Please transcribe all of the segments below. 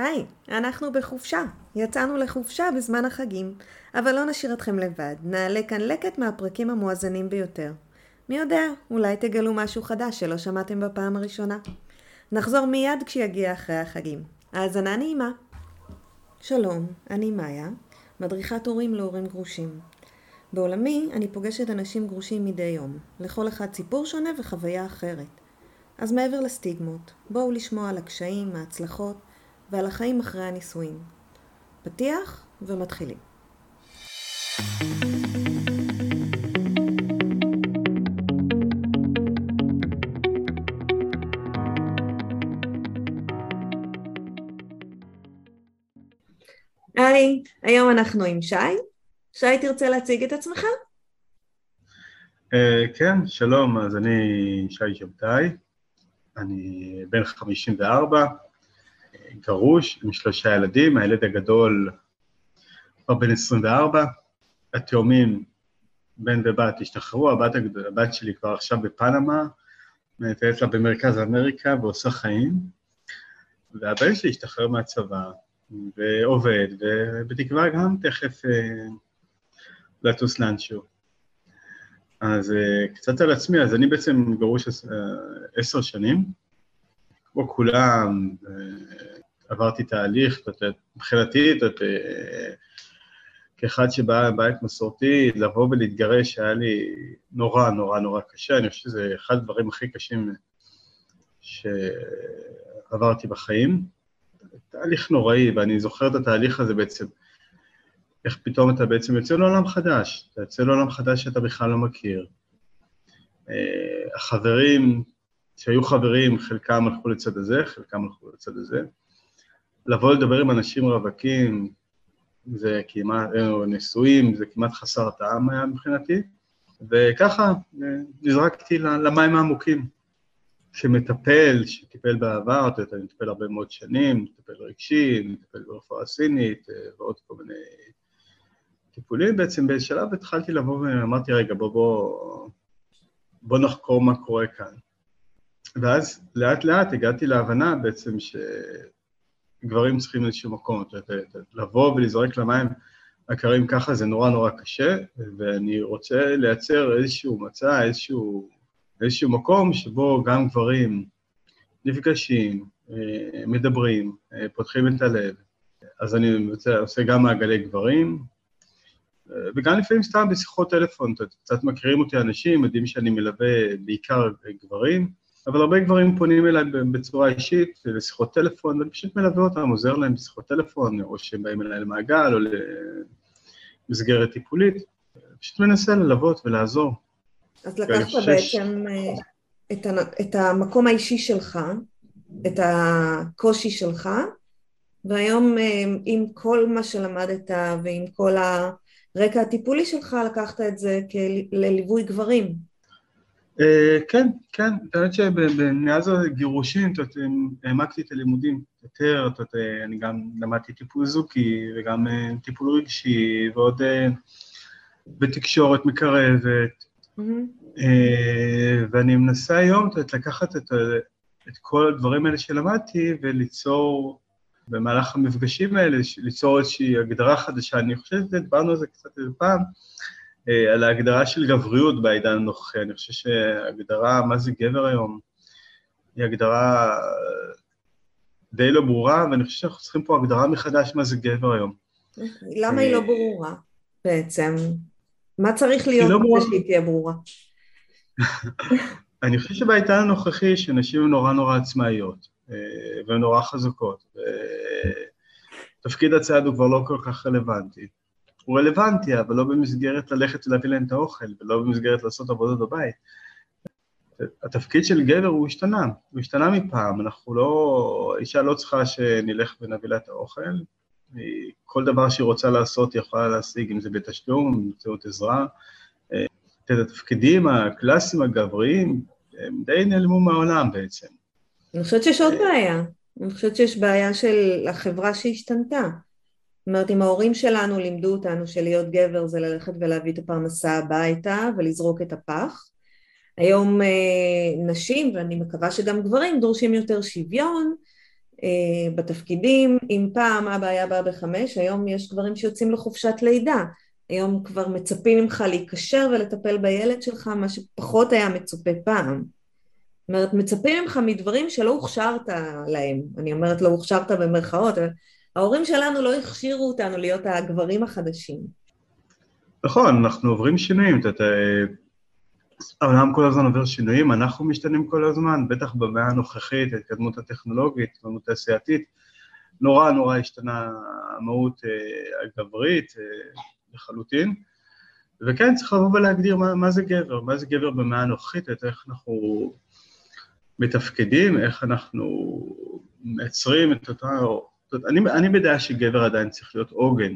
היי, אנחנו בחופשה. יצאנו לחופשה בזמן החגים, אבל לא נשאיר אתכם לבד. נעלה כאן לקט מהפרקים המואזנים ביותר. מי יודע, אולי תגלו משהו חדש שלא שמעתם בפעם הראשונה. נחזור מיד כשיגיע אחרי החגים. האזנה נעימה. שלום, אני מאיה, מדריכת הורים להורים גרושים. בעולמי אני פוגשת אנשים גרושים מדי יום, לכל אחד סיפור שונה וחוויה אחרת. אז מעבר לסטיגמות, בואו לשמוע על הקשיים, ההצלחות ועל החיים אחרי הנישואים. פתיח ומתחילים. היי, היום אנחנו עם שי. שי, תרצה להציג את עצמך? Uh, כן, שלום, אז אני שי שבתאי, אני בן 54, גרוש עם שלושה ילדים, הילד הגדול כבר בן 24, התאומים, בן ובת השתחררו, הבת, הבת שלי כבר עכשיו בפנמה, מטיילת לה במרכז אמריקה ועושה חיים, והבן שלי השתחרר מהצבא ועובד, ובתקווה גם תכף אה, לטוס לאנשהו. אז אה, קצת על עצמי, אז אני בעצם גרוש אה, עשר שנים, כמו כולם, עברתי תהליך, מבחינתי, כאחד שבא מבית מסורתי, לבוא ולהתגרש היה לי נורא נורא נורא קשה, אני חושב שזה אחד הדברים הכי קשים שעברתי בחיים. תהליך נוראי, ואני זוכר את התהליך הזה בעצם, איך פתאום אתה בעצם יוצא לעולם חדש, אתה יוצא לעולם חדש שאתה בכלל לא מכיר. אה, החברים שהיו חברים, חלקם הלכו לצד הזה, חלקם הלכו לצד הזה. לבוא לדבר עם אנשים רווקים, זה כמעט, אה, נשואים, זה כמעט חסר טעם היה מבחינתי, וככה אה, נזרקתי למים העמוקים. שמטפל, שטיפל בעבר, אתה יודע, אני מטפל הרבה מאוד שנים, מטפל רגשי, מטפל ברפואה סינית ועוד כל מיני טיפולים, בעצם בשלב התחלתי לבוא ואמרתי, רגע, בוא, בוא, בוא נחקור מה קורה כאן. ואז לאט לאט הגעתי להבנה בעצם שגברים צריכים איזשהו מקום, לבוא ולזרק למים הקרים ככה זה נורא נורא קשה, ואני רוצה לייצר איזשהו מצע, איזשהו, איזשהו מקום שבו גם גברים נפגשים, אה, מדברים, אה, פותחים את הלב. אז אני עושה גם מעגלי גברים, וגם לפעמים סתם בשיחות טלפון, קצת מכירים אותי אנשים, יודעים שאני מלווה בעיקר גברים, אבל הרבה גברים פונים אליי בצורה אישית לשיחות טלפון, ואני פשוט מלווה אותם, עוזר להם בשיחות טלפון, או שהם באים אליי למעגל, או למסגרת טיפולית, פשוט מנסה ללוות ולעזור. אז לקחת שש... בעצם אה, את, את המקום האישי שלך, את הקושי שלך, והיום אה, עם כל מה שלמדת ועם כל הרקע הטיפולי שלך, לקחת את זה לליווי גברים. אה, כן, כן, האמת שמאז הגירושים העמקתי את הלימודים יותר, אני גם למדתי טיפול זוקי וגם אה, טיפול רגשי ועוד בתקשורת מקרבת, ואני מנסה היום לקחת את כל הדברים האלה שלמדתי וליצור במהלך המפגשים האלה, ליצור איזושהי הגדרה חדשה. אני חושב שדיברנו על זה קצת איזה פעם, אה, על ההגדרה של גבריות בעידן הנוכחי. אני חושב שהגדרה, מה זה גבר היום, היא הגדרה אה, די לא ברורה, ואני חושב שאנחנו צריכים פה הגדרה מחדש מה זה גבר היום. למה היא לא אה, ברורה בעצם? מה צריך להיות לא שהיא תהיה ברורה? אני חושב שבעידן הנוכחי שנשים הן נורא נורא עצמאיות. אה, והן נורא חזקות. תפקיד הצעד הוא כבר לא כל כך רלוונטי. הוא רלוונטי, אבל לא במסגרת ללכת ולהביא להם את האוכל, ולא במסגרת לעשות עבודות בבית. התפקיד של גבר הוא השתנה, הוא השתנה מפעם, אנחנו לא, אישה לא צריכה שנלך ונביא לה את האוכל, כל דבר שהיא רוצה לעשות היא יכולה להשיג, אם זה בתשלום, באמצעות עזרה. את התפקידים הקלאסיים הגבריים, הם די נעלמו מהעולם בעצם. אני חושבת שיש עוד בעיה. אני חושבת שיש בעיה של החברה שהשתנתה. זאת אומרת, אם ההורים שלנו לימדו אותנו שלהיות גבר זה ללכת ולהביא את הפרנסה הביתה ולזרוק את הפח, היום אה, נשים, ואני מקווה שגם גברים, דורשים יותר שוויון, אה, בתפקידים, אם פעם אבא היה בא בחמש, היום יש גברים שיוצאים לחופשת לידה. היום כבר מצפים ממך להיקשר ולטפל בילד שלך, מה שפחות היה מצופה פעם. זאת אומרת, מצפים ממך מדברים שלא הוכשרת להם. אני אומרת לא הוכשרת במרכאות, ההורים שלנו לא הכשירו אותנו להיות הגברים החדשים. נכון, אנחנו עוברים שינויים. אתה, העולם כל הזמן עובר שינויים, אנחנו משתנים כל הזמן, בטח במאה הנוכחית, ההתקדמות הטכנולוגית, ההתקדמות התעשייתית, נורא נורא השתנה המהות אה, הגברית אה, לחלוטין, וכן, צריך לבוא ולהגדיר מה, מה זה גבר, מה זה גבר במאה הנוכחית, איך אנחנו מתפקדים, איך אנחנו מייצרים את אותה... אני, אני בדעה שגבר עדיין צריך להיות עוגן,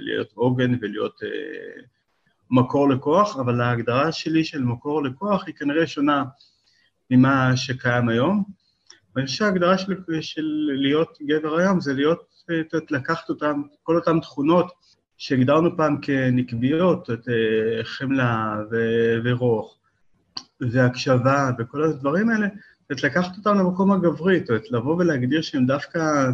להיות עוגן ולהיות... אה, מקור לכוח, אבל ההגדרה שלי של מקור לכוח היא כנראה שונה ממה שקיים היום. ואני חושב שההגדרה של, של להיות גבר היום זה להיות, לקחת אותם, כל אותן תכונות שהגדרנו פעם כנקביות, את אה, חמלה ו- ורוך והקשבה וכל הדברים האלה, את לקחת אותם למקום הגברי, את לבוא ולהגדיר שהם דווקא אה,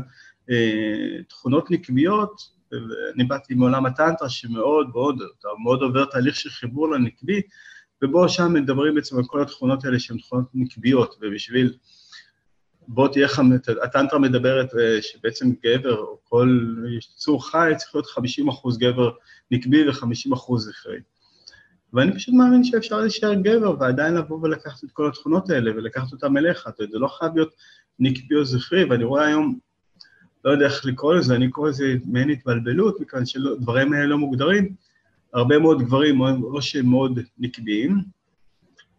תכונות נקביות, ואני באתי מעולם הטנטרה שמאוד מאוד, אתה מאוד עובר תהליך של חיבור לנקבי, ובו שם מדברים בעצם על כל התכונות האלה שהן תכונות נקביות, ובשביל, בוא תהיה לך, הטנטרה מדברת אה, שבעצם גבר, או כל יצור חי, צריך להיות 50 אחוז גבר נקבי ו-50 אחוז זכרי. ואני פשוט מאמין שאפשר להישאר גבר ועדיין לבוא ולקחת את כל התכונות האלה ולקחת אותן אליך, זה לא חייב להיות נקבי או זכרי, ואני רואה היום לא יודע איך לקרוא לזה, אני קורא לזה מעין התבלבלות, מכיוון שדברים האלה לא מוגדרים. הרבה מאוד גברים, או שהם מאוד נקביים,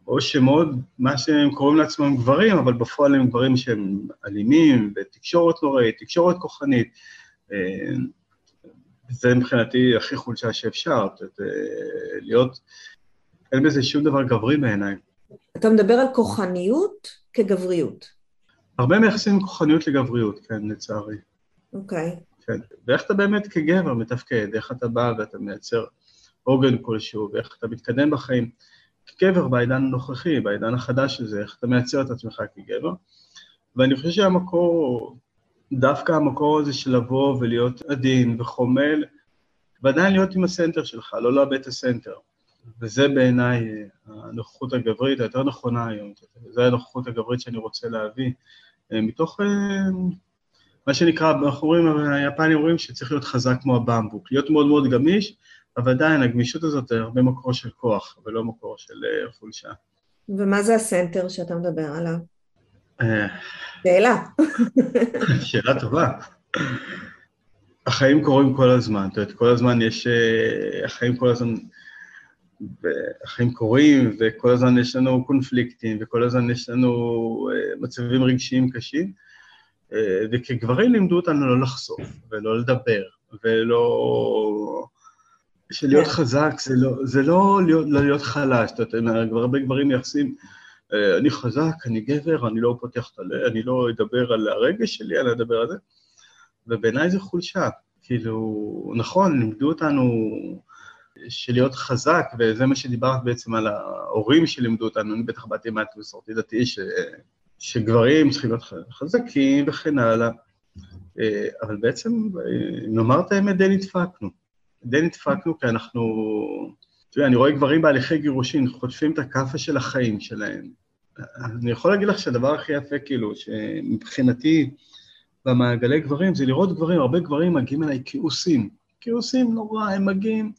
או שמאוד, מה שהם קוראים לעצמם גברים, אבל בפועל הם גברים שהם אלימים, ותקשורת נוראית, תקשורת כוחנית. אה, זה מבחינתי הכי חולשה שאפשר, להיות, אין בזה שום דבר גברי בעיניי. אתה מדבר על כוחניות כגבריות. הרבה מייחסים כוחניות לגבריות, כן, לצערי. אוקיי. כן, ואיך אתה באמת כגבר מתפקד, איך אתה בא ואתה מייצר עוגן כלשהו, ואיך אתה מתקדם בחיים. כגבר בעידן הנוכחי, בעידן החדש הזה, איך אתה מייצר את עצמך כגבר. ואני חושב שהמקור, דווקא המקור הזה של לבוא ולהיות עדין וחומל, ועדיין להיות עם הסנטר שלך, לא לאבד את הסנטר. וזה בעיניי הנוכחות הגברית היותר נכונה היום, זו הנוכחות הגברית שאני רוצה להביא, אה, מתוך אה, מה שנקרא, אנחנו רואים, היפנים רואים שצריך להיות חזק כמו הבמבוק, להיות מאוד מאוד גמיש, אבל עדיין הגמישות הזאת היא הרבה מקור של כוח, ולא מקור של אה, חולשה. ומה זה הסנטר שאתה מדבר עליו? אה, שאלה. שאלה טובה. החיים קורים כל הזמן, את יודעת, כל הזמן יש, אה, החיים כל הזמן, החיים קורים, וכל הזמן יש לנו קונפליקטים, וכל הזמן יש לנו מצבים רגשיים קשים. וכגברים לימדו אותנו לא לחשוף, ולא לדבר, ולא... שלהיות כן. חזק זה לא, זה לא להיות, לא להיות חלש, אתה יודע, הרבה גברים מייחסים, אה, אני חזק, אני גבר, אני לא פותח את הלב, אני לא אדבר על הרגש שלי, אני אדבר על זה, ובעיניי זה חולשה. כאילו, נכון, לימדו אותנו שלהיות חזק, וזה מה שדיברת בעצם על ההורים שלימדו אותנו, אני בטח באתי מהתמסורתי דתי, ש... שגברים צריכים להיות חזקים וכן הלאה, אה, אבל בעצם, אה, נאמר את האמת, די נדפקנו. די נדפקנו כי אנחנו, תראי, אני רואה גברים בהליכי גירושין, חוטפים את הכאפה של החיים שלהם. אני יכול להגיד לך שהדבר הכי יפה, כאילו, שמבחינתי, במעגלי גברים, זה לראות גברים, הרבה גברים מגיעים אליי כעוסים. כעוסים נורא, הם מגיעים,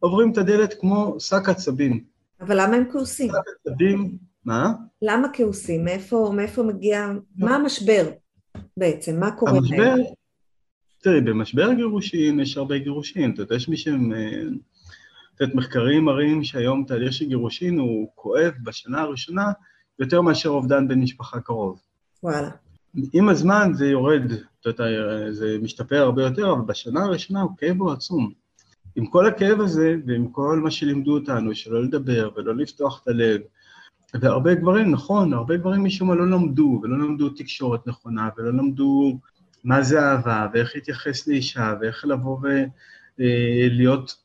עוברים את הדלת כמו שק עצבים. אבל למה הם כעוסים? שק עצבים מה? למה כעוסים? מאיפה, מאיפה מגיע, לא. מה המשבר בעצם? מה קורה המשבר, להם? תראי, במשבר גירושים יש הרבה גירושים, אתה יודע, יש מי שהם... את יודעת, מחקרים מראים שהיום תהליך של גירושין הוא כואב בשנה הראשונה יותר מאשר אובדן בן משפחה קרוב. וואלה. עם הזמן זה יורד, את יודעת, זה משתפר הרבה יותר, אבל בשנה הראשונה הוא כאב הוא עצום. עם כל הכאב הזה ועם כל מה שלימדו אותנו, שלא לדבר ולא לפתוח את הלב, והרבה גברים, נכון, הרבה גברים משום מה לא למדו, ולא למדו תקשורת נכונה, ולא למדו מה זה אהבה, ואיך להתייחס לאישה, ואיך לבוא ולהיות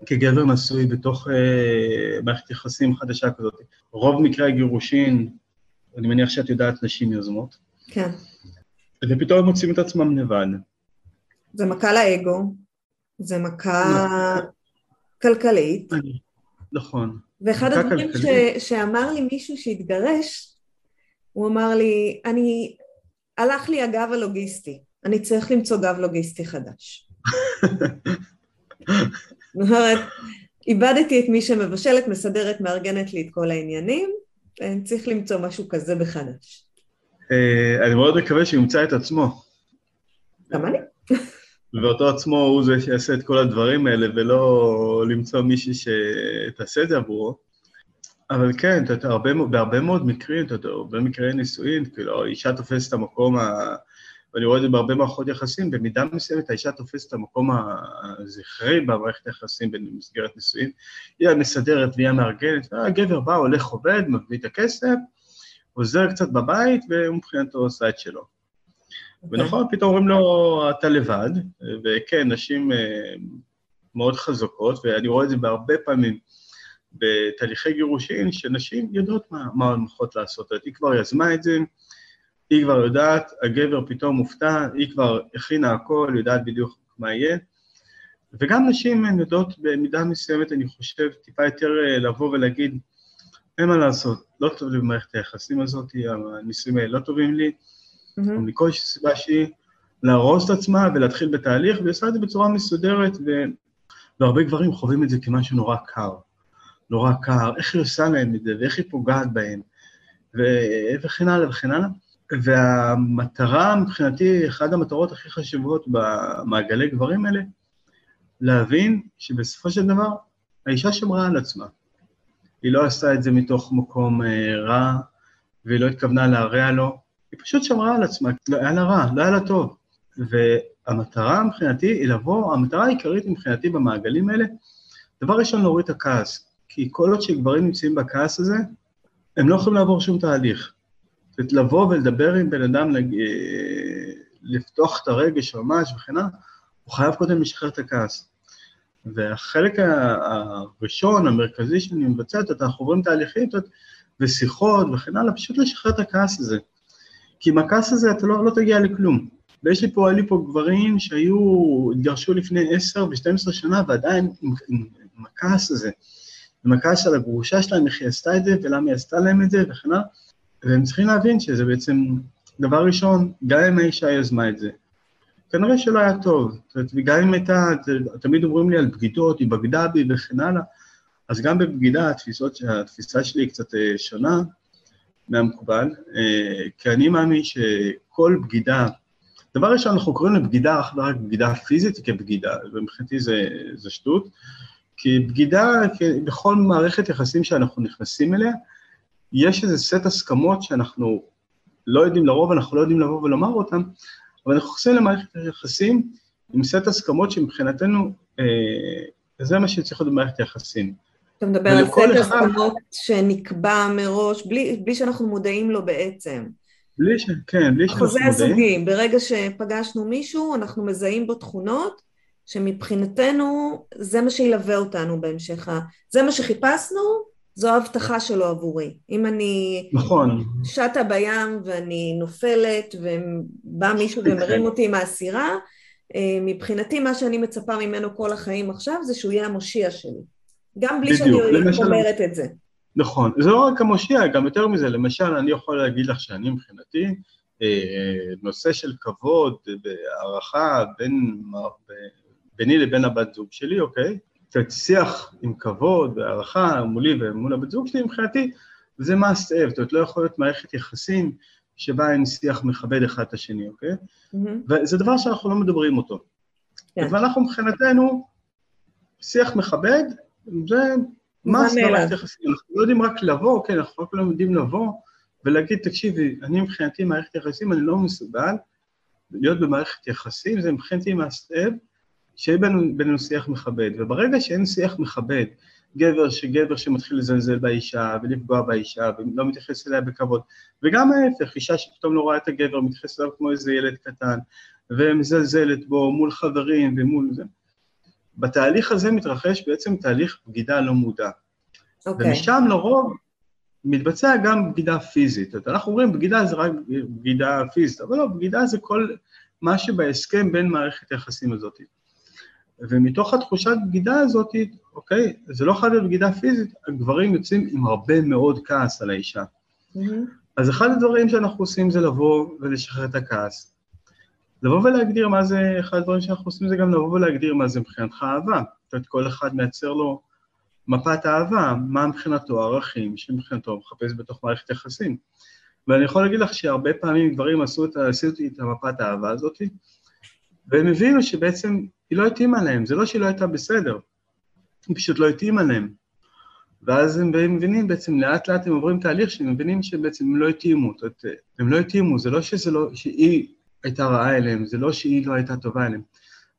אה, כגבר נשוי בתוך אה, מערכת יחסים חדשה כזאת. רוב מקרי הגירושין, אני מניח שאת יודעת, נשים יוזמות. כן. ופתאום הם מוצאים את עצמם לבד. זה מכה לאגו, זה מכה כלכלית. נכון. ואחד הדברים ש, שאמר לי מישהו שהתגרש, הוא אמר לי, אני, הלך לי הגב הלוגיסטי, אני צריך למצוא גב לוגיסטי חדש. זאת אומרת, איבדתי את מי שמבשלת, מסדרת, מארגנת לי את כל העניינים, צריך למצוא משהו כזה בחדש. אה, אני מאוד מקווה שהוא ימצא את עצמו. גם אני. ואותו עצמו הוא זה שיעשה את כל הדברים האלה, ולא למצוא מישהי שתעשה את זה עבורו. אבל כן, אתה יודע, הרבה, בהרבה מאוד מקרים, אתה יודע, הרבה מקרי נישואין, כאילו, האישה תופסת את המקום ה... ואני רואה את זה בהרבה מערכות יחסים, במידה מסוימת האישה תופסת את המקום הזכרי במערכת היחסים במסגרת נישואין, היא המסדרת והיא המארגנת, והגבר בא, הולך עובד, מביא את הכסף, עוזר קצת בבית, ומבחינתו עושה את שלו. ונכון, פתאום אומרים לו, אתה לבד, וכן, נשים אה, מאוד חזקות, ואני רואה את זה בהרבה פעמים בתהליכי גירושין, שנשים יודעות מה, הן הולכות לעשות. היא כבר יזמה את זה, היא כבר יודעת, הגבר פתאום מופתע, היא כבר הכינה הכל, יודעת בדיוק מה יהיה. וגם נשים הן יודעות במידה מסוימת, אני חושב, טיפה יותר אה, לבוא ולהגיד, אין מה לעשות, לא טוב לי במערכת היחסים הזאת, הנישואים האלה לא טובים לי, mm-hmm. מכל סיבה שהיא, להרוס את עצמה ולהתחיל בתהליך, והיא עושה את זה בצורה מסודרת, ו... והרבה גברים חווים את זה כמשהו נורא קר. נורא קר, איך היא עושה להם את זה, ואיך היא פוגעת בהם, ו... וכן הלאה וכן הלאה. והמטרה מבחינתי, אחת המטרות הכי חשובות במעגלי גברים האלה, להבין שבסופו של דבר האישה שמרה על עצמה. היא לא עשתה את זה מתוך מקום אה, רע, והיא לא התכוונה להרע לו, היא פשוט שמרה על עצמה, לא היה לה רע, לא היה לה טוב. והמטרה מבחינתי היא לבוא, המטרה העיקרית מבחינתי במעגלים האלה, דבר ראשון להוריד את הכעס, כי כל עוד שגברים נמצאים בכעס הזה, הם לא יכולים לעבור שום תהליך. זאת לבוא ולדבר עם בן אדם, לפתוח את הרגש ממש וכן הלאה, הוא חייב קודם לשחרר את הכעס. והחלק הראשון, המרכזי שאני מבצעת, אנחנו עוברים תהליכים ושיחות וכן הלאה, פשוט לשחרר את הכעס הזה. כי עם הכעס הזה אתה לא, לא תגיע לכלום. ויש לי פה, היו לי פה גברים שהיו, התגרשו לפני עשר ו-12 שנה ועדיין עם, עם, עם הכעס הזה, עם הכעס על הגרושה שלהם, איך היא עשתה את זה ולמה היא עשתה להם את זה וכן הלאה. והם צריכים להבין שזה בעצם, דבר ראשון, גם אם האישה יזמה את זה, כנראה שלא היה טוב. וגם אם הייתה, תמיד אומרים לי על בגידות, היא בגדה בי וכן הלאה, אז גם בבגידה התפיסות, התפיסה שלי היא קצת אה, שונה מהמקובל, אה, כי אני מאמין שכל בגידה, דבר ראשון, אנחנו קוראים לבגידה אך ורק בגידה פיזית כבגידה, ומבחינתי זה, זה שטות, כי בגידה, בכל מערכת יחסים שאנחנו נכנסים אליה, יש איזה סט הסכמות שאנחנו לא יודעים, לרוב אנחנו לא יודעים לבוא ולומר אותן, אבל אנחנו נכנסים למערכת היחסים עם סט הסכמות שמבחינתנו, אה, זה מה שצריך להיות במערכת היחסים. אתה מדבר על סט הסכמות שנקבע מראש, בלי, בלי שאנחנו מודעים לו בעצם. בלי ש... כן, בלי שאנחנו מודעים. החוזה הזוגי, ברגע שפגשנו מישהו, אנחנו מזהים בו תכונות שמבחינתנו זה מה שילווה אותנו בהמשך ה... זה מה שחיפשנו, זו ההבטחה שלו עבורי. אם אני... נכון. שטה בים ואני נופלת ובא מישהו ומרים אותי מהסירה, אה, מבחינתי מה שאני מצפה ממנו כל החיים עכשיו זה שהוא יהיה המושיע שלי. גם בלי שאני אומרת את זה. נכון. זה לא רק המושיע, גם יותר מזה. למשל, אני יכול להגיד לך שאני מבחינתי, אה, נושא של כבוד והערכה בין, ביני לבין הבת זוג שלי, אוקיי? זאת שיח עם כבוד והערכה מולי ומול הבת זוג שלי, מבחינתי, זה must have, זאת אומרת, לא יכול להיות מערכת יחסים שבה אין שיח מכבד אחד את השני, אוקיי? Mm-hmm. וזה דבר שאנחנו לא מדברים אותו. כן. ואנחנו מבחינתנו, שיח מכבד, זה must במערכת יחסים. אנחנו לא יודעים רק לבוא, כן, אנחנו רק לא יודעים לבוא ולהגיד, תקשיבי, אני מבחינתי מערכת יחסים, אני לא מסוגל להיות במערכת יחסים, זה מבחינתי have, שיהיה בינינו, בינינו שיח מכבד, וברגע שאין שיח מכבד, גבר שגבר שמתחיל לזלזל באישה ולפגוע באישה ולא מתייחס אליה בכבוד, וגם ההפך, אישה שפתאום לא רואה את הגבר, מתייחס אליו כמו איזה ילד קטן, ומזלזלת בו מול חברים ומול זה. בתהליך הזה מתרחש בעצם תהליך בגידה לא מודע. Okay. אוקיי. ומשם לרוב, מתבצע גם בגידה פיזית. אנחנו אומרים בגידה זה רק בגידה פיזית, אבל לא, בגידה זה כל מה שבהסכם בין מערכת היחסים הזאת. ומתוך התחושת בגידה הזאת, אוקיי, זה לא חייב להיות בגידה פיזית, הגברים יוצאים עם הרבה מאוד כעס על האישה. Mm-hmm. אז אחד הדברים שאנחנו עושים זה לבוא ולשחרר את הכעס. לבוא ולהגדיר מה זה, אחד הדברים שאנחנו עושים זה גם לבוא ולהגדיר מה זה מבחינתך אהבה. זאת אומרת, כל אחד מייצר לו מפת אהבה, מה מבחינתו הערכים שמבחינתו מחפש בתוך מערכת יחסים. ואני יכול להגיד לך שהרבה פעמים גברים עשו את, עשו את המפת האהבה הזאת, והם הבינו שבעצם היא לא התאימה להם, זה לא שהיא לא הייתה בסדר, היא פשוט לא התאימה להם. ואז הם מבינים בעצם, לאט לאט הם עוברים תהליך שהם מבינים שבעצם הם לא התאימו, זאת אומרת, הם לא התאימו, זה לא שזה לא, שהיא הייתה רעה אליהם, זה לא שהיא לא הייתה טובה אליהם.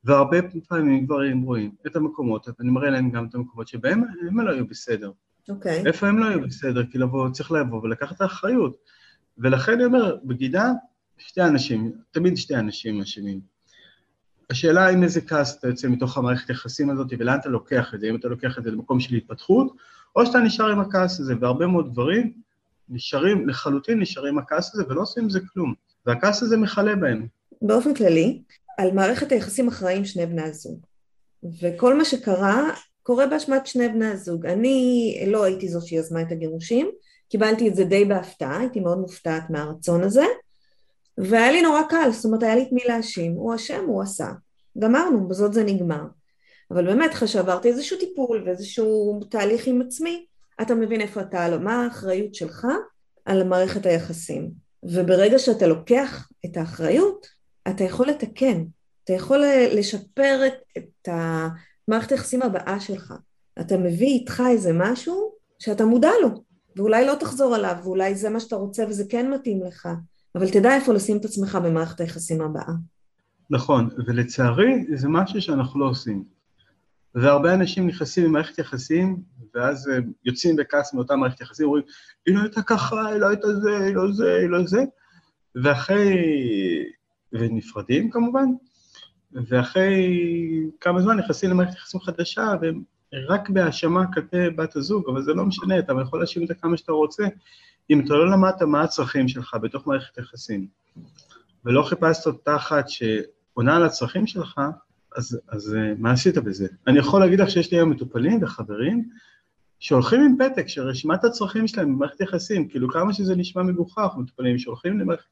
והרבה פעמים גברים רואים את המקומות, אני מראה להם גם את המקומות שבהם הם לא היו בסדר. אוקיי. Okay. איפה הם לא היו בסדר? כי לבוא, צריך לבוא ולקחת את האחריות. ולכן אני אומר, בגידה, שתי אנשים, תמיד שתי אנשים אשמים. השאלה אם איזה כעס אתה יוצא מתוך המערכת היחסים הזאת ולאן אתה לוקח את זה, אם אתה לוקח את זה למקום של התפתחות, או שאתה נשאר עם הכעס הזה, והרבה מאוד דברים נשארים, לחלוטין נשארים הכעס הזה ולא עושים עם זה כלום, והכעס הזה מכלה בהם. באופן כללי, על מערכת היחסים אחראים שני בני הזוג, וכל מה שקרה, קורה באשמת שני בני הזוג. אני לא הייתי זו שיזמה את הגירושים, קיבלתי את זה די בהפתעה, הייתי מאוד מופתעת מהרצון הזה, והיה לי נורא קל, זאת אומרת היה לי את מי להאשים, הוא אשם, הוא עשה. גמרנו, בזאת זה נגמר. אבל באמת, אחרי שעברתי איזשהו טיפול ואיזשהו תהליך עם עצמי, אתה מבין איפה אתה, מה האחריות שלך על מערכת היחסים. וברגע שאתה לוקח את האחריות, אתה יכול לתקן, אתה יכול לשפר את, את המערכת היחסים הבאה שלך. אתה מביא איתך איזה משהו שאתה מודע לו, ואולי לא תחזור עליו, ואולי זה מה שאתה רוצה וזה כן מתאים לך. אבל תדע איפה לשים את עצמך במערכת היחסים הבאה. נכון, ולצערי זה משהו שאנחנו לא עושים. והרבה אנשים נכנסים למערכת יחסים, ואז יוצאים בכעס מאותה מערכת יחסים, אומרים, היא לא הייתה ככה, היא לא הייתה זה, היא לא זה, היא לא זה, ואחרי... ונפרדים כמובן, ואחרי כמה זמן נכנסים למערכת יחסים חדשה, והם רק בהאשמה כלפי בת הזוג, אבל זה לא משנה, אתה יכול להאשים אותה כמה שאתה רוצה, אם אתה לא למדת מה הצרכים שלך בתוך מערכת יחסים, ולא חיפשת אותה אחת שעונה על הצרכים שלך, אז, אז אה, מה עשית בזה? אני יכול להגיד לך שיש לי היום מטופלים וחברים שהולכים עם פתק של רשימת הצרכים שלהם במערכת יחסים, כאילו כמה שזה נשמע מגוחך, מטופלים שהולכים למערכת,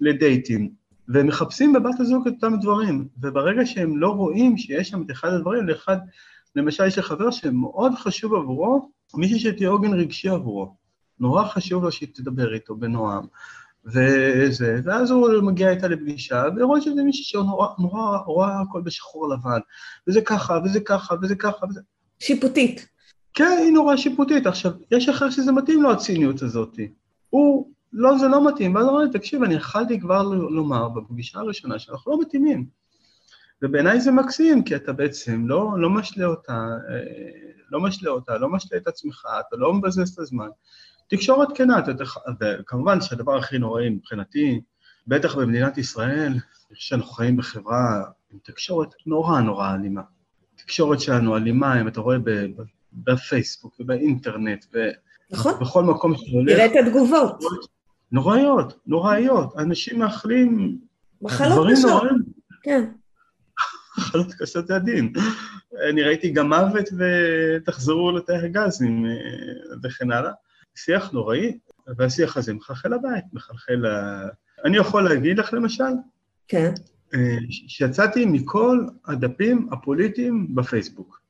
לדייטים, והם מחפשים בבת הזוג את אותם דברים, וברגע שהם לא רואים שיש שם את אחד הדברים, לאחד, למשל יש לי חבר שמאוד חשוב עבורו, מישהי שתהיה עוגן רגשי עבורו. נורא חשוב לו שהיא תדבר איתו בנועם, וזה, ואז הוא מגיע איתה לפגישה, ורואה שזה מישהי שנורא נורא רואה הכל בשחור לבן, וזה ככה, וזה ככה, וזה ככה, וזה... שיפוטית. כן, היא נורא שיפוטית. עכשיו, יש אחר שזה מתאים לו, הציניות הזאת. הוא, לא, זה לא מתאים, ואז אומר, תקשיב, אני יכלתי כבר לומר בפגישה הראשונה שאנחנו לא מתאימים. ובעיניי זה מקסים, כי אתה בעצם לא, לא משלה אותה, אה, לא משלה אותה, לא משלה את עצמך, אתה לא מבזז את הזמן. תקשורת כנה, וכמובן שהדבר הכי נוראי מבחינתי, בטח במדינת ישראל, שאנחנו חיים בחברה עם תקשורת נורא נורא אלימה. תקשורת שלנו אלימה, אם אתה רואה בפייסבוק ובאינטרנט, נכון. ובכל מקום שאתה הולך... תראה את התגובות. נוראיות, נוראיות. אנשים מאחלים... מחלות קשות. כן. מחלות קשות זה הדין. אני ראיתי גם מוות ותחזרו לתאי הגזים אה, וכן הלאה. שיח נוראי, והשיח הזה מחלחל לבית, מחלחל ל... אני יכול להגיד לך למשל, כן. אה, שיצאתי מכל הדפים הפוליטיים בפייסבוק.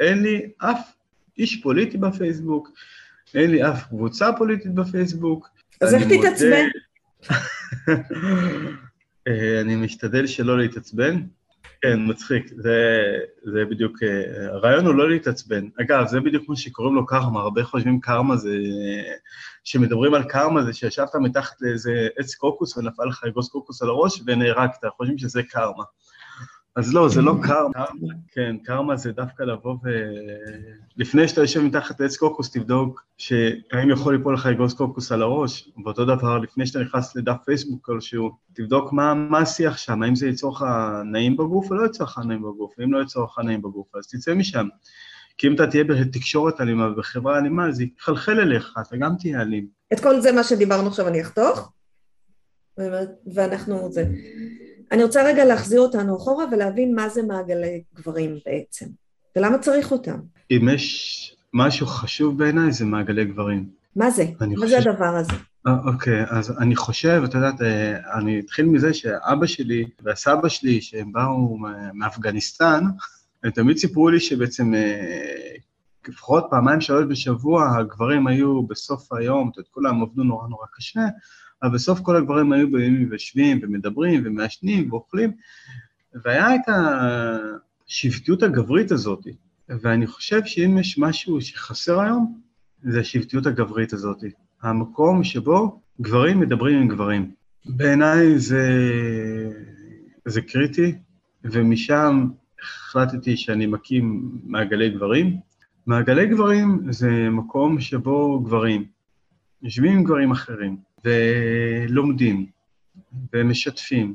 אין לי אף איש פוליטי בפייסבוק, אין לי אף קבוצה פוליטית בפייסבוק. אז איך תתעצבן? אה, אני משתדל שלא להתעצבן. כן, מצחיק, זה, זה בדיוק, אה, הרעיון הוא לא להתעצבן. אגב, זה בדיוק מה שקוראים לו קרמה, הרבה חושבים קרמה זה, שמדברים על קרמה זה שישבת מתחת לאיזה עץ קוקוס ונפל לך אגוז קוקוס על הראש ונהרגת, חושבים שזה קרמה. אז לא, זה לא קרמה, כן, קרמה זה דווקא לבוא ו... לפני שאתה יושב מתחת לעץ קוקוס, תבדוק שהאם יכול ליפול לך אגוז קוקוס על הראש, ואותו דבר, לפני שאתה נכנס לדף פייסבוק כלשהו, תבדוק מה, מה השיח שם, האם זה ייצור לך נעים בגוף או לא ייצור לך נעים בגוף, ואם לא ייצור לך נעים בגוף, אז תצא משם. כי אם אתה תהיה בתקשורת אלימה ובחברה אלימה, זה יחלחל אליך, אתה גם תהיה אלים. את כל זה מה שדיברנו עכשיו אני אחתוך, ואנחנו זה. אני רוצה רגע להחזיר אותנו אחורה ולהבין מה זה מעגלי גברים בעצם, ולמה צריך אותם. אם יש משהו חשוב בעיניי, זה מעגלי גברים. מה זה? מה חושב... זה הדבר הזה? אה, אוקיי, אז אני חושב, את יודעת, אה, אני אתחיל מזה שאבא שלי והסבא שלי, שהם באו מאפגניסטן, הם תמיד סיפרו לי שבעצם אה, לפחות פעמיים שלוש בשבוע הגברים היו בסוף היום, את יודעת, כולם עבדו נורא נורא קשה, אבל בסוף כל הגברים היו באים ויושבים ומדברים ומעשנים ואוכלים, והיה את השבטיות הגברית הזאת, ואני חושב שאם יש משהו שחסר היום, זה השבטיות הגברית הזאת. המקום שבו גברים מדברים עם גברים. בעיניי זה, זה קריטי, ומשם החלטתי שאני מקים מעגלי גברים. מעגלי גברים זה מקום שבו גברים יושבים עם גברים אחרים, ולומדים, ומשתפים,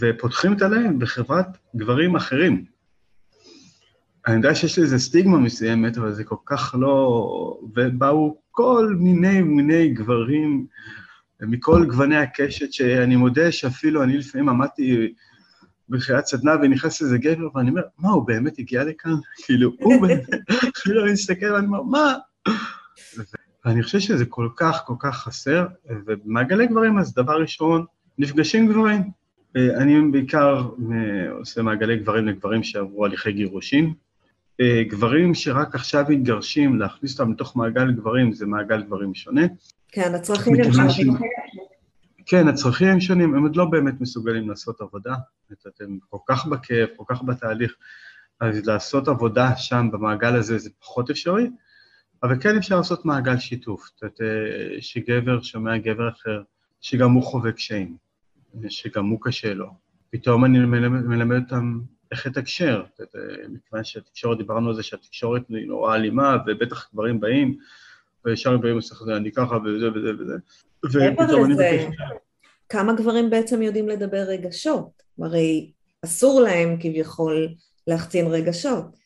ופותחים את הלב בחברת גברים אחרים. אני יודע שיש לזה סטיגמה מסוימת, אבל זה כל כך לא... ובאו כל מיני מיני גברים מכל גווני הקשת, שאני מודה שאפילו אני לפעמים עמדתי בחיית סדנה ונכנס איזה גבר, ואני אומר, מה, הוא באמת הגיע לכאן? כאילו, הוא באמת, כאילו, אני מסתכל ואני אומר, מה? ואני חושב שזה כל כך כל כך חסר, ובמעגלי גברים, אז דבר ראשון, נפגשים גברים. אני בעיקר אה, עושה מעגלי גברים לגברים שעברו הליכי גירושין, אה, גברים שרק עכשיו מתגרשים, להכניס אותם לתוך מעגל גברים, זה מעגל גברים שונה. כן, הצרכים הם שונים. כן, הצרכים הם שונים, הם עוד לא באמת מסוגלים לעשות עבודה. אתם כל כך בכאב, כל כך בתהליך, אז לעשות עבודה שם במעגל הזה זה פחות אפשרי, אבל כן אפשר לעשות מעגל שיתוף. זאת אומרת, שגבר שומע גבר אחר, שגם הוא חווה קשיים, שגם הוא קשה לו. פתאום אני מלמד, מלמד אותם איך לתקשר, מכיוון שהתקשורת, דיברנו על זה שהתקשורת היא נורא אלימה, ובטח גברים באים, וישר באים לסך אני ככה וזה וזה וזה. ופתאום אני מבקש... כמה גברים בעצם יודעים לדבר רגשות? הרי אסור להם כביכול להחצין רגשות.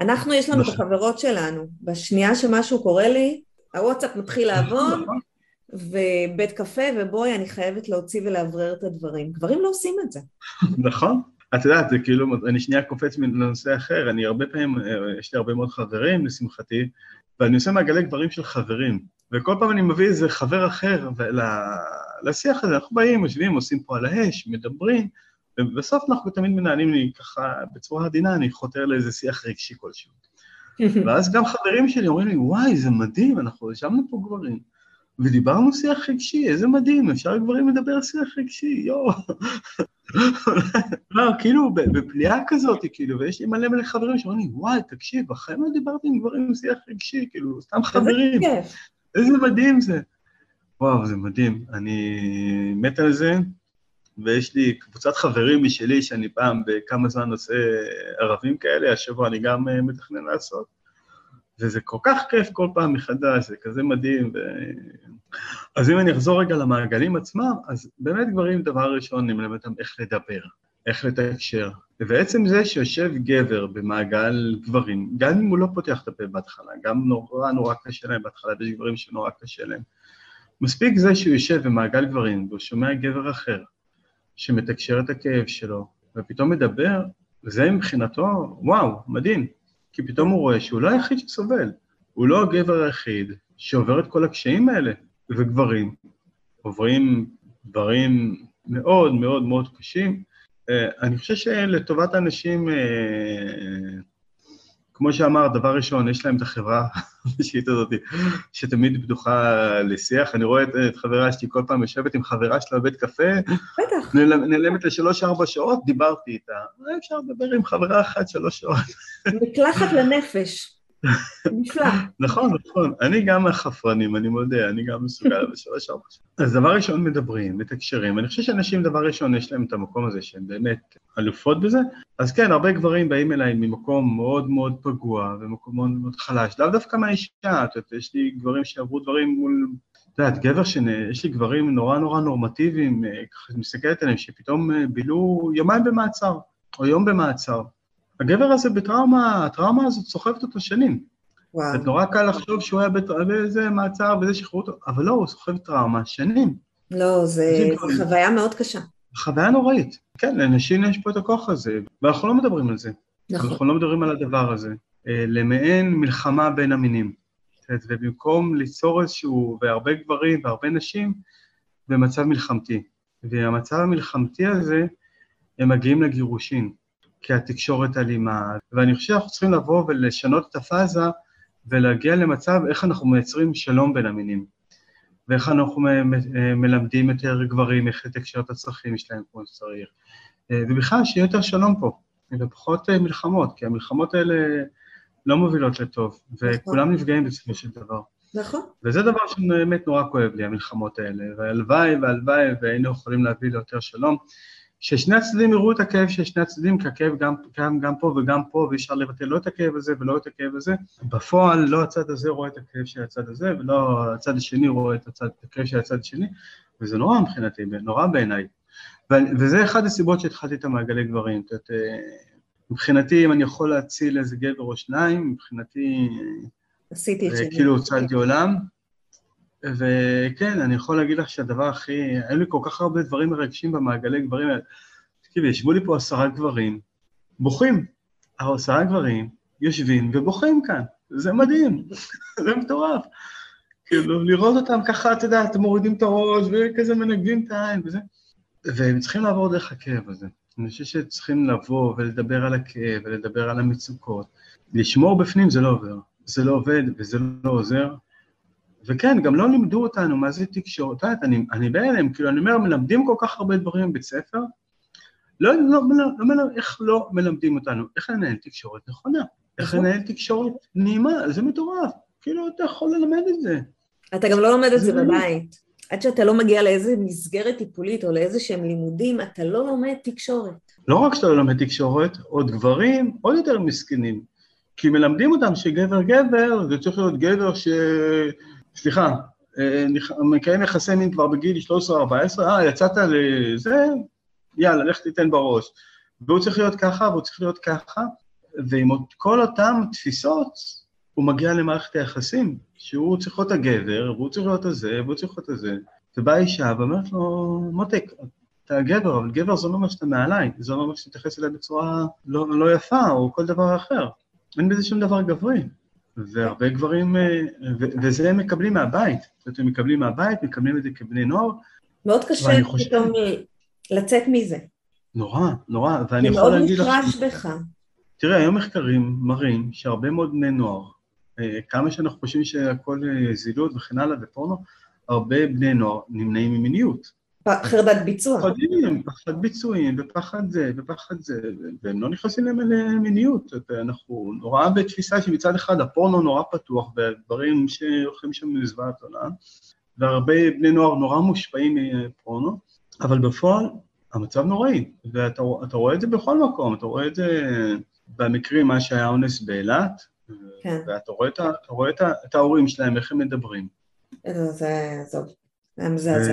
אנחנו, יש לנו את נכון. החברות שלנו, בשנייה שמשהו קורה לי, הוואטסאפ מתחיל נכון, לעבוד, נכון. ובית קפה, ובואי, אני חייבת להוציא ולאוורר את הדברים. גברים לא עושים את זה. נכון. את יודעת, זה כאילו, אני שנייה קופץ לנושא אחר, אני הרבה פעמים, אה, יש לי הרבה מאוד חברים, לשמחתי, ואני עושה מעגלי גברים של חברים, וכל פעם אני מביא איזה חבר אחר לשיח הזה, אנחנו באים, יושבים, עושים פה על האש, מדברים, ובסוף אנחנו תמיד מנהלים לי ככה, בצורה עדינה, אני חותר לאיזה שיח רגשי כלשהו. ואז גם חברים שלי אומרים לי, וואי, זה מדהים, אנחנו ישבנו פה גברים. ודיברנו שיח רגשי, איזה מדהים, אפשר גברים לדבר שיח רגשי, יואו. לא, כאילו, בפליאה כזאת, כאילו, ויש לי מלא מלא חברים שאומרים לי, וואי, תקשיב, בחיים לא דיברתי עם גברים עם שיח רגשי, כאילו, סתם חברים. איזה מדהים זה. וואו, זה מדהים. אני מת על זה, ויש לי קבוצת חברים משלי שאני פעם בכמה זמן עושה ערבים כאלה, השבוע אני גם אה, מתכנן לעשות. וזה כל כך כיף כל פעם מחדש, זה כזה מדהים. ו... אז אם אני אחזור רגע למעגלים עצמם, אז באמת גברים, דבר ראשון, אני מלמד אותם איך לדבר, איך לתקשר. ובעצם זה שיושב גבר במעגל גברים, גם אם הוא לא פותח את הפה בהתחלה, גם נורא נורא קשה להם בהתחלה, ויש גברים שנורא קשה להם. מספיק זה שהוא יושב במעגל גברים והוא שומע גבר אחר שמתקשר את הכאב שלו, ופתאום מדבר, זה מבחינתו, וואו, מדהים. כי פתאום הוא רואה שהוא לא היחיד שסובל, הוא לא הגבר היחיד שעובר את כל הקשיים האלה, וגברים עוברים דברים מאוד מאוד מאוד קשים. אה, אני חושב שלטובת האנשים, אה, כמו שאמר, דבר ראשון, יש להם את החברה האישית הזאת, שתמיד פתוחה לשיח. אני רואה את, את חברה שלי כל פעם יושבת עם חברה שלה בבית קפה, בטח. נעלמת לשלוש-ארבע שעות, דיברתי איתה. אפשר לדבר עם חברה אחת שלוש שעות. מקלחת לנפש. נפלא. נכון, נכון. אני גם מהחפרנים, אני מודה, אני גם מסוגל בשלוש ארבע שעות. אז דבר ראשון מדברים, מתקשרים. אני חושב שאנשים, דבר ראשון, יש להם את המקום הזה שהם באמת אלופות בזה. אז כן, הרבה גברים באים אליי ממקום מאוד מאוד פגוע ומקום מאוד מאוד חלש, לאו דווקא מהאישה, את יודעת, יש לי גברים שעברו דברים מול... את יודעת, גבר ש... יש לי גברים נורא נורא נורמטיביים, אה, ככה מסתכלת עליהם, שפתאום אה, בילו יומיים במעצר, או יום במעצר. הגבר הזה בטראומה, הטראומה הזאת סוחבת אותו שנים. וואו. זה נורא קל לחשוב שהוא היה באיזה מעצר, באיזה שחררו אותו, אבל לא, הוא סוחב טראומה שנים. לא, זה זה. חוויה מאוד קשה. חוויה נוראית. כן, לאנשים יש פה את הכוח הזה, ואנחנו לא מדברים על זה. נכון. אנחנו לא מדברים על הדבר הזה. אה, למעין מלחמה בין המינים. ובמקום ליצור איזשהו, והרבה גברים והרבה נשים, במצב מלחמתי. והמצב המלחמתי הזה, הם מגיעים לגירושין, כי התקשורת אלימה. ואני חושב שאנחנו צריכים לבוא ולשנות את הפאזה ולהגיע למצב איך אנחנו מייצרים שלום בין המינים. ואיך אנחנו מלמדים יותר גברים איך לתקשר את הצרכים שלהם כמו שצריך. אה, ובכלל, שיהיה יותר שלום פה, ופחות אה, מלחמות, כי המלחמות האלה לא מובילות לטוב, וכולם נפגעים בסופו של דבר. נכון. וזה דבר שבאמת נורא כואב לי, המלחמות האלה, והלוואי והלוואי והיינו יכולים להביא ליותר שלום. ששני הצדדים יראו את הכאב של שני הצדדים, כי הכאב גם, גם, גם פה וגם פה, ואי אפשר לבטל לא את הכאב הזה ולא את הכאב הזה. בפועל לא הצד הזה רואה את הכאב של הצד הזה, ולא הצד השני רואה את, הצד, את הכאב של הצד השני, וזה נורא מבחינתי, נורא בעיניי. וזה אחד הסיבות שהתחלתי את המעגלי גברים. זאת אומרת, אה, מבחינתי, אם אני יכול להציל איזה גבר או שניים, מבחינתי עשיתי את אה, שלי. כאילו הצלתי עולם. וכן, אני יכול להגיד לך שהדבר הכי, היו לי כל כך הרבה דברים מרגשים במעגלי גברים האלה. תקשיבי, ישבו לי פה עשרה גברים, בוכים. העשרה גברים יושבים ובוכים כאן, זה מדהים, זה מטורף. כאילו, לראות אותם ככה, אתה יודע, אתם מורידים את הראש וכזה מנגבים את העין וזה. והם צריכים לעבור דרך הכאב הזה. אני חושב שצריכים לבוא ולדבר על הכאב ולדבר על המצוקות. לשמור בפנים זה לא עובר, זה לא עובד וזה לא עוזר. וכן, גם לא לימדו אותנו מה זה תקשורת. אני, אני בהלם, כאילו, אני אומר, מלמדים כל כך הרבה דברים בבית ספר, לא, לא, לא, לא, לא, איך לא מלמדים אותנו? איך לנהל תקשורת נכונה? איך נכון. לנהל תקשורת נעימה? זה מטורף. כאילו, אתה יכול ללמד את זה. אתה גם לא לומד את זה זה בבית. עד שאתה לא מגיע לאיזה מסגרת טיפולית או לאיזה שהם לימודים, אתה לא לומד תקשורת. לא רק שאתה לא לומד תקשורת, עוד גברים עוד יותר מסכנים. כי מלמדים אותם שגבר גבר, זה צריך להיות גבר ש... סליחה, אה, מקיים יחסי מין כבר בגיל 13-14, אה, יצאת לזה, יאללה, לך תיתן בראש. והוא צריך להיות ככה, והוא צריך להיות ככה, ועם כל אותן תפיסות, הוא מגיע למערכת היחסים, שהוא צריך להיות הגבר, והוא צריך להיות הזה, והוא צריך להיות הזה. ובאה אישה ואומרת לו, מותק, אתה גבר, אבל גבר זה לא אומר שאתה מעליי, זה לא אומר שאתה מתייחס אליי בצורה לא, לא יפה, או כל דבר אחר. אין בזה שום דבר גברי. והרבה גברים, אה, ו- וזה הם מקבלים מהבית. זאת אומרת, הם מקבלים מהבית, מקבלים את זה כבני נוער, מאוד קשה ואני חושב- פתאום לצאת מזה. נורא, נורא, ואני זה יכול מאוד להגיד לך... מושרש בך. תראה, היום מחקרים מראים שהרבה מאוד בני נוער, אה, כמה שאנחנו חושבים שהכל אה, זילות וכן הלאה ופורנו, הרבה בני נוער נמנעים ממיניות. חרדת ביצוע. פחדים, פחד ביצועים, ופחד זה, ופחד זה, והם לא נכנסים למ- למיניות. אנחנו נורא בתפיסה שמצד אחד הפורנו נורא פתוח, והדברים שהולכים שם מזוועת עולם, והרבה בני נוער נורא מושפעים מפורנו, אבל בפועל המצב נוראי, ואתה אתה רואה את זה בכל מקום, אתה רואה את זה במקרים, מה שהיה אונס באילת, כן. ואתה רואה, את, רואה ההורים שלהם, איך הם מדברים. זה, זה, עזוב, זה מזעזע.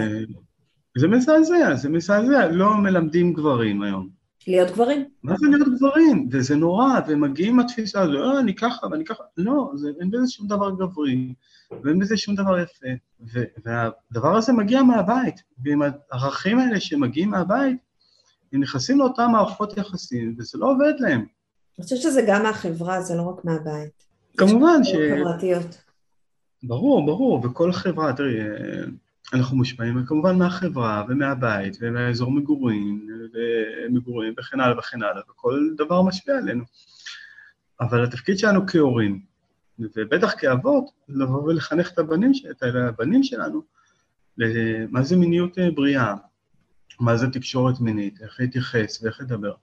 זה מזעזע, זה מזעזע, לא מלמדים גברים היום. להיות גברים. מה זה להיות גברים? וזה נורא, והם מגיעים מהתפיסה הזו, אה, אני ככה ואני ככה, לא, זה, אין בזה שום דבר גברי, ואין בזה שום דבר יפה. ו, והדבר הזה מגיע מהבית, ועם הערכים האלה שמגיעים מהבית, הם נכנסים לאותן מערכות יחסים, וזה לא עובד להם. אני חושבת שזה גם מהחברה, זה לא רק מהבית. כמובן ש... חברתיות. ברור, ברור, וכל חברה, תראי, אה, אנחנו מושפעים כמובן מהחברה ומהבית ומהאזור מגורים, ומגורים וכן הלאה וכן הלאה, וכל דבר משפיע עלינו. אבל התפקיד שלנו כהורים, ובטח כאבות, לבוא ולחנך את הבנים, את הבנים שלנו, למה זה מיניות אה, בריאה, מה זה תקשורת מינית, איך להתייחס ואיך לדבר.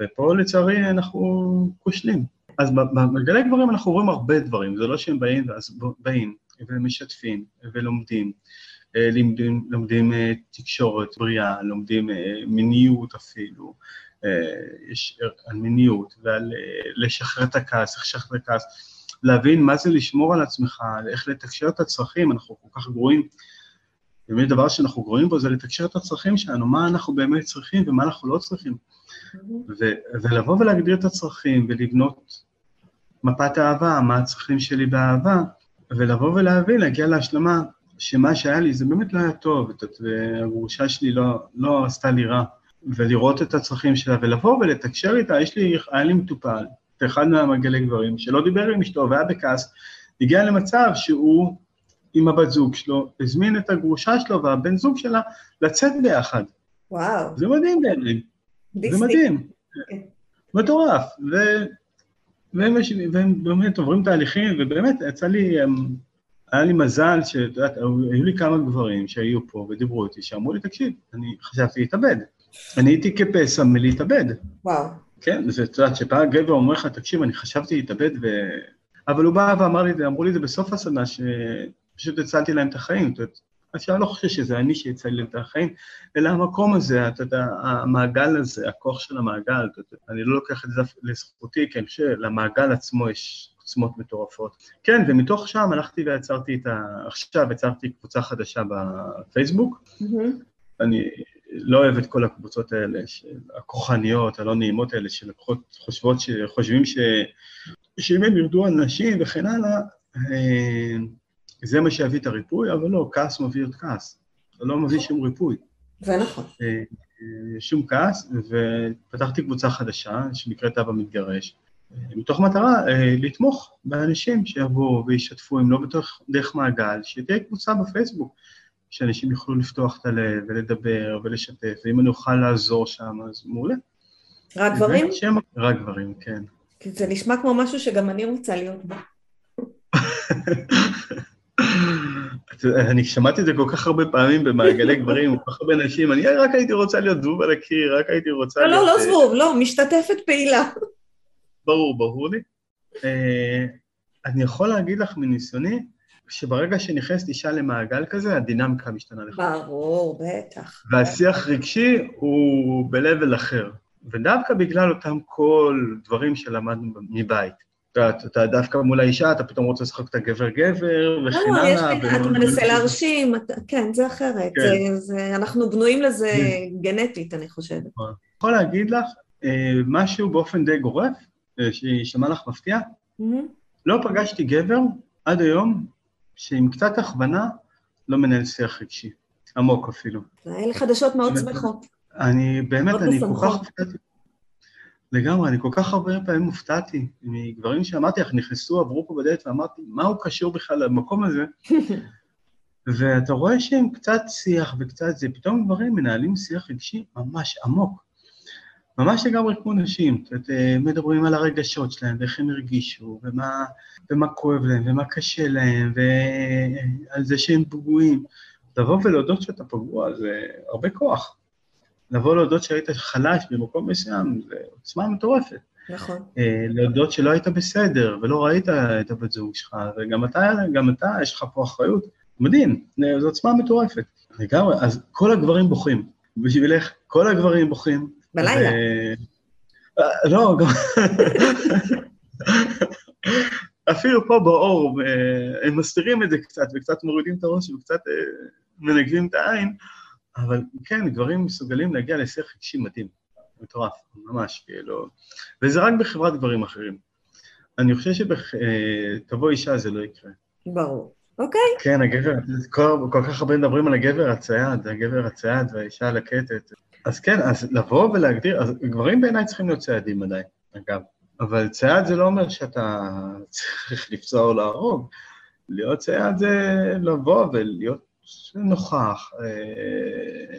ופה לצערי אנחנו כושלים. אז במעגלי גברים אנחנו רואים הרבה דברים, זה לא שהם באים ואז באים ומשתפים ולומדים, לומדים, לומדים אה, תקשורת בריאה, לומדים אה, מיניות אפילו, אה, יש על מיניות ועל אה, לשחרר את הכעס, איך לשחרר את הכעס, להבין מה זה לשמור על עצמך, איך לתקשר את הצרכים, אנחנו כל כך גרועים. באמת דבר שאנחנו רואים בו זה לתקשר את הצרכים שלנו, מה אנחנו באמת צריכים ומה אנחנו לא צריכים. ו- ולבוא ולהגדיר את הצרכים ולבנות מפת אהבה, מה הצרכים שלי באהבה, ולבוא ולהבין, להגיע להשלמה שמה שהיה לי זה באמת לא היה טוב, והגרושה שלי לא, לא עשתה לי רע, ולראות את הצרכים שלה ולבוא ולתקשר איתה, יש לי, היה לי מטופל, אחד מהמגלי גברים, שלא דיבר עם אשתו והיה בכעס, הגיע למצב שהוא עם הבת זוג שלו, הזמין את הגרושה שלו והבן זוג שלה לצאת ביחד. וואו. זה מדהים בעיניי. זה מדהים. כן. מטורף. ו... והם, והם באמת עוברים תהליכים, ובאמת יצא לי, היה לי מזל שאת יודעת, היו לי כמה גברים שהיו פה ודיברו איתי, שאמרו לי, תקשיב, אני חשבתי להתאבד. אני הייתי כפסע מלהתאבד. וואו. כן, זה, את יודעת, שפעם גבר אומר לך, תקשיב, אני חשבתי להתאבד, ו... אבל הוא בא ואמר לי, אמרו לי את זה בסוף הסדנה, שפשוט הצלתי להם את החיים. זאת אומרת, אז שאני לא חושב שזה אני שיצא לי את החיים, אלא המקום הזה, אתה יודע, המעגל הזה, הכוח של המעגל, אני לא לוקח את זה לזכותי, כי אני חושב שלמעגל עצמו יש עוצמות מטורפות. כן, ומתוך שם הלכתי ויצרתי את ה... עכשיו יצרתי קבוצה חדשה בפייסבוק. Mm-hmm. אני לא אוהב את כל הקבוצות האלה, הכוחניות, הלא נעימות האלה, שלקוחות חושבות, שחושבים ש... שאם הם ירדו על נשים וכן הלאה, אה, זה מה שיביא את הריפוי, אבל לא, כעס מביא עוד כעס. זה לא מביא שום ריפוי. זה נכון. אה, אה, שום כעס, ופתחתי קבוצה חדשה שנקראת אבא מתגרש, מתוך מטרה לתמוך באנשים שיבואו וישתפו, אם לא בתוך דרך מעגל, שתהיה קבוצה בפייסבוק, שאנשים יוכלו לפתוח את הלב ולדבר ולשתף, ואם אני אוכל לעזור שם, אז מעולה. רק גברים? רק גברים, כן. כי זה נשמע כמו משהו שגם אני רוצה להיות בו. אני שמעתי את זה כל כך הרבה פעמים במעגלי גברים, כל כך הרבה נשים, אני רק הייתי רוצה להיות זבוב על הקיר, רק הייתי רוצה לא, להיות... לא, לא זבוב, לא, משתתפת פעילה. ברור, ברור לי. אה, אני יכול להגיד לך מניסיוני, שברגע שנכנסת אישה למעגל כזה, הדינמיקה משתנה לך. ברור, בטח. והשיח רגשי הוא ב-level אחר. ודווקא בגלל אותם כל דברים שלמדנו מבית. אתה, אתה דווקא מול האישה, אתה פתאום רוצה לשחק את הגבר-גבר, וכן הלאה. לא, אתה מנסה להרשים, כן, זה אחרת. כן. זה, זה, אנחנו בנויים לזה כן. גנטית, אני חושבת. אני יכול להגיד לך אה, משהו באופן די גורף, אה, שישמע לך מפתיע. Mm-hmm. לא פגשתי גבר עד היום שעם קצת הכוונה לא מנהל שיח רגשי, עמוק אפילו. אלה חדשות מאוד שמחות. אני באמת, אני כל כך הופתעתי. לגמרי, אני כל כך הרבה פעמים הופתעתי מגברים שאמרתי לך, נכנסו, עברו פה בדלת, ואמרתי, מה הוא קשור בכלל למקום הזה? ואתה רואה שהם קצת שיח וקצת זה, פתאום גברים מנהלים שיח רגשי ממש עמוק. ממש לגמרי כמו נשים, זאת אומרת, אה, מדברים על הרגשות שלהם ואיך הם הרגישו, ומה, ומה כואב להם, ומה קשה להם, ועל זה שהם פגועים. לבוא ולהודות שאתה פגוע זה הרבה כוח. לבוא להודות שהיית חלש במקום מסוים, זה עוצמה מטורפת. נכון. אה, להודות שלא היית בסדר, ולא ראית את הבת זוג שלך, וגם אתה, גם אתה, יש לך פה אחריות. מדהים, זו עוצמה מטורפת. לגמרי, אז כל הגברים בוכים. בשבילך, כל הגברים בוכים. בלילה. אה, לא, גם... אפילו פה באור, אה, הם מסתירים את זה קצת, וקצת מורידים את הראש וקצת מנגבים את העין, אבל כן, גברים מסוגלים להגיע לשיח רגשי מדהים, מטורף, ממש, כאילו, וזה רק בחברת גברים אחרים. אני חושב שתבוא אישה זה לא יקרה. ברור. אוקיי. כן, הגבר, כל, כל כך הרבה מדברים על הגבר הצייד, הגבר הצייד והאישה הלקטת. אז כן, אז לבוא ולהגדיר, אז גברים בעיניי צריכים להיות ציידים עדיין, אגב. אבל צייד זה לא אומר שאתה צריך לפצוע או להרוג. להיות צייד זה לבוא ולהיות נוכח, אה,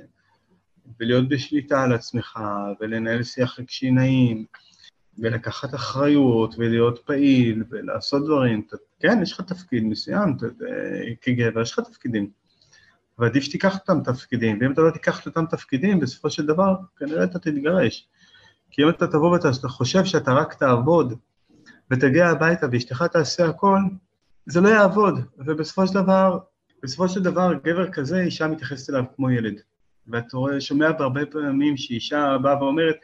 ולהיות בשליטה על עצמך, ולנהל שיח רגשי נעים, ולקחת אחריות, ולהיות פעיל, ולעשות דברים. כן, יש לך תפקיד מסוים, כגבר, יש לך תפקידים. ועדיף שתיקח אותם תפקידים, ואם אתה לא תיקח אותם תפקידים, בסופו של דבר, כנראה אתה תתגרש. כי אם אתה תבוא ואתה חושב שאתה רק תעבוד, ותגיע הביתה ואשתך תעשה הכל, זה לא יעבוד, ובסופו של דבר בסופו של דבר, גבר כזה, אישה מתייחסת אליו כמו ילד. ואתה רואה, שומע בהרבה פעמים שאישה באה ואומרת,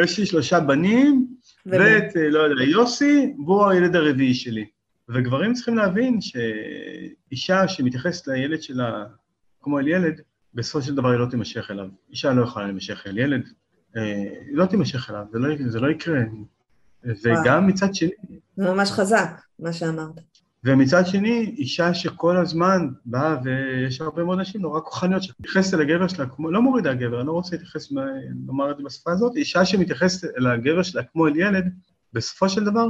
יש לי שלושה בנים, ואת, לא יודע, יוסי, והוא הילד הרביעי שלי. וגברים צריכים להבין שאישה שמתייחסת לילד שלה כמו אל ילד, בסופו של דבר היא לא תימשך אליו. אישה לא יכולה להימשך אל ילד, אה, היא לא תימשך אליו, זה לא, זה לא יקרה. וגם מצד שני... זה ממש חזק, מה שאמרת. ומצד שני, אישה שכל הזמן באה, ויש הרבה מאוד נשים נורא כוחניות, שמתייחסת אל הגבר שלה כמו, לא מורידה גבר, אני לא רוצה להתייחס, לומר את זה בשפה הזאת, אישה שמתייחסת אל הגבר שלה כמו אל ילד, בסופו של דבר,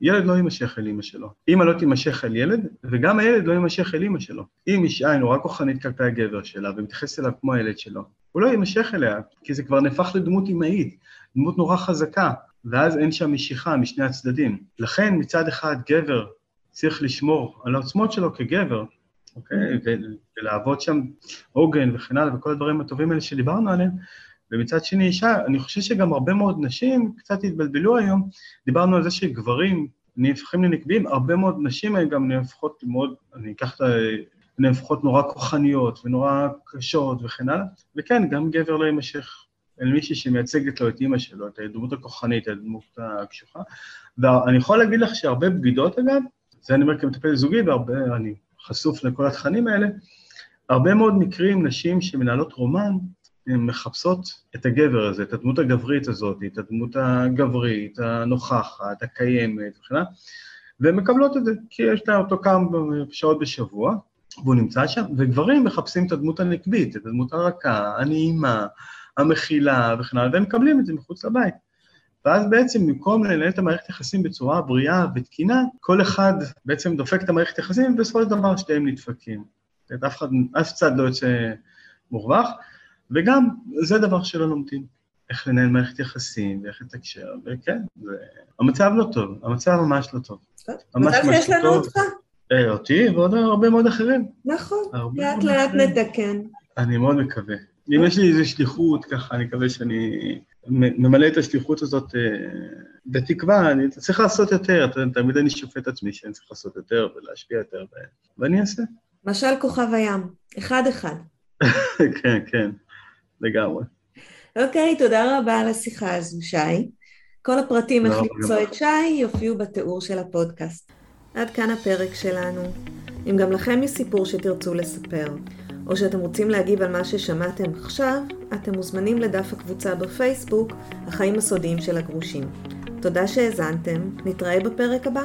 ילד לא יימשך אל אימא שלו. אימא לא תימשך אל ילד, וגם הילד לא יימשך אל אימא שלו. אם אישה היא נורא כוחנית כלפי הגבר שלה, ומתייחסת אליו כמו הילד שלו, הוא לא יימשך אליה, כי זה כבר נהפך לדמות אימהית, דמות נורא חזקה, ואז אין שם משיכה משני הצדדים. לכן מצד אחד גבר צריך לשמור על העוצמות שלו כגבר, אוקיי? ולעבוד שם עוגן וכן הלאה, וכל הדברים הטובים האלה שדיברנו עליהם. ומצד שני אישה, אני חושב שגם הרבה מאוד נשים קצת התבלבלו היום, דיברנו על זה שגברים נהפכים לנקביים, הרבה מאוד נשים גם נהפכות מאוד, אני אקח את ה... נהפכות נורא כוחניות ונורא קשות וכן הלאה, וכן, גם גבר לא יימשך אל מישהי שמייצגת לו את אימא שלו, את הדמות הכוחנית, את הדמות הקשוחה. ואני יכול להגיד לך שהרבה בגידות אגב, זה אני אומר כמטפל זוגי, והרבה, אני חשוף לכל התכנים האלה, הרבה מאוד מקרים, נשים שמנהלות רומן, הן מחפשות את הגבר הזה, את הדמות הגברית הזאת, את הדמות הגברית, הנוכחת, הקיימת וכן הלאה, והן מקבלות את זה, כי יש לה אותו כמה שעות בשבוע, והוא נמצא שם, וגברים מחפשים את הדמות הנקבית, את הדמות הרכה, הנעימה, המכילה וכן הלאה, והם מקבלים את זה מחוץ לבית. ואז בעצם במקום לנהל את המערכת יחסים בצורה בריאה ותקינה, כל אחד בעצם דופק את המערכת יחסים, ובסופו של דבר שתיהם נדפקים. אף אחד, אף צד לא יוצא מורווח, וגם זה דבר שלא לומדים. איך לנהל מערכת יחסים, ואיך לתקשר, וכן, זה... המצב לא טוב, המצב ממש לא טוב. ממש מזל שיש לנו אותך. אה, אותי ועוד הרבה מאוד אחרים. נכון, לאט לאט נתקן. אני מאוד מקווה. אם יש לי איזו שליחות, ככה, אני מקווה שאני ממלא את השליחות הזאת אה, בתקווה, אני צריך לעשות יותר, תמיד אני שופט עצמי שאני צריך לעשות יותר ולהשפיע יותר, ואני אעשה. משל כוכב הים, אחד-אחד. כן, כן, לגמרי. אוקיי, תודה רבה על השיחה הזו, שי. כל הפרטים איך למצוא את שי יופיעו בתיאור של הפודקאסט. עד כאן הפרק שלנו. אם גם לכם יש סיפור שתרצו לספר, או שאתם רוצים להגיב על מה ששמעתם עכשיו, אתם מוזמנים לדף הקבוצה בפייסבוק, החיים הסודיים של הגרושים. תודה שהאזנתם, נתראה בפרק הבא.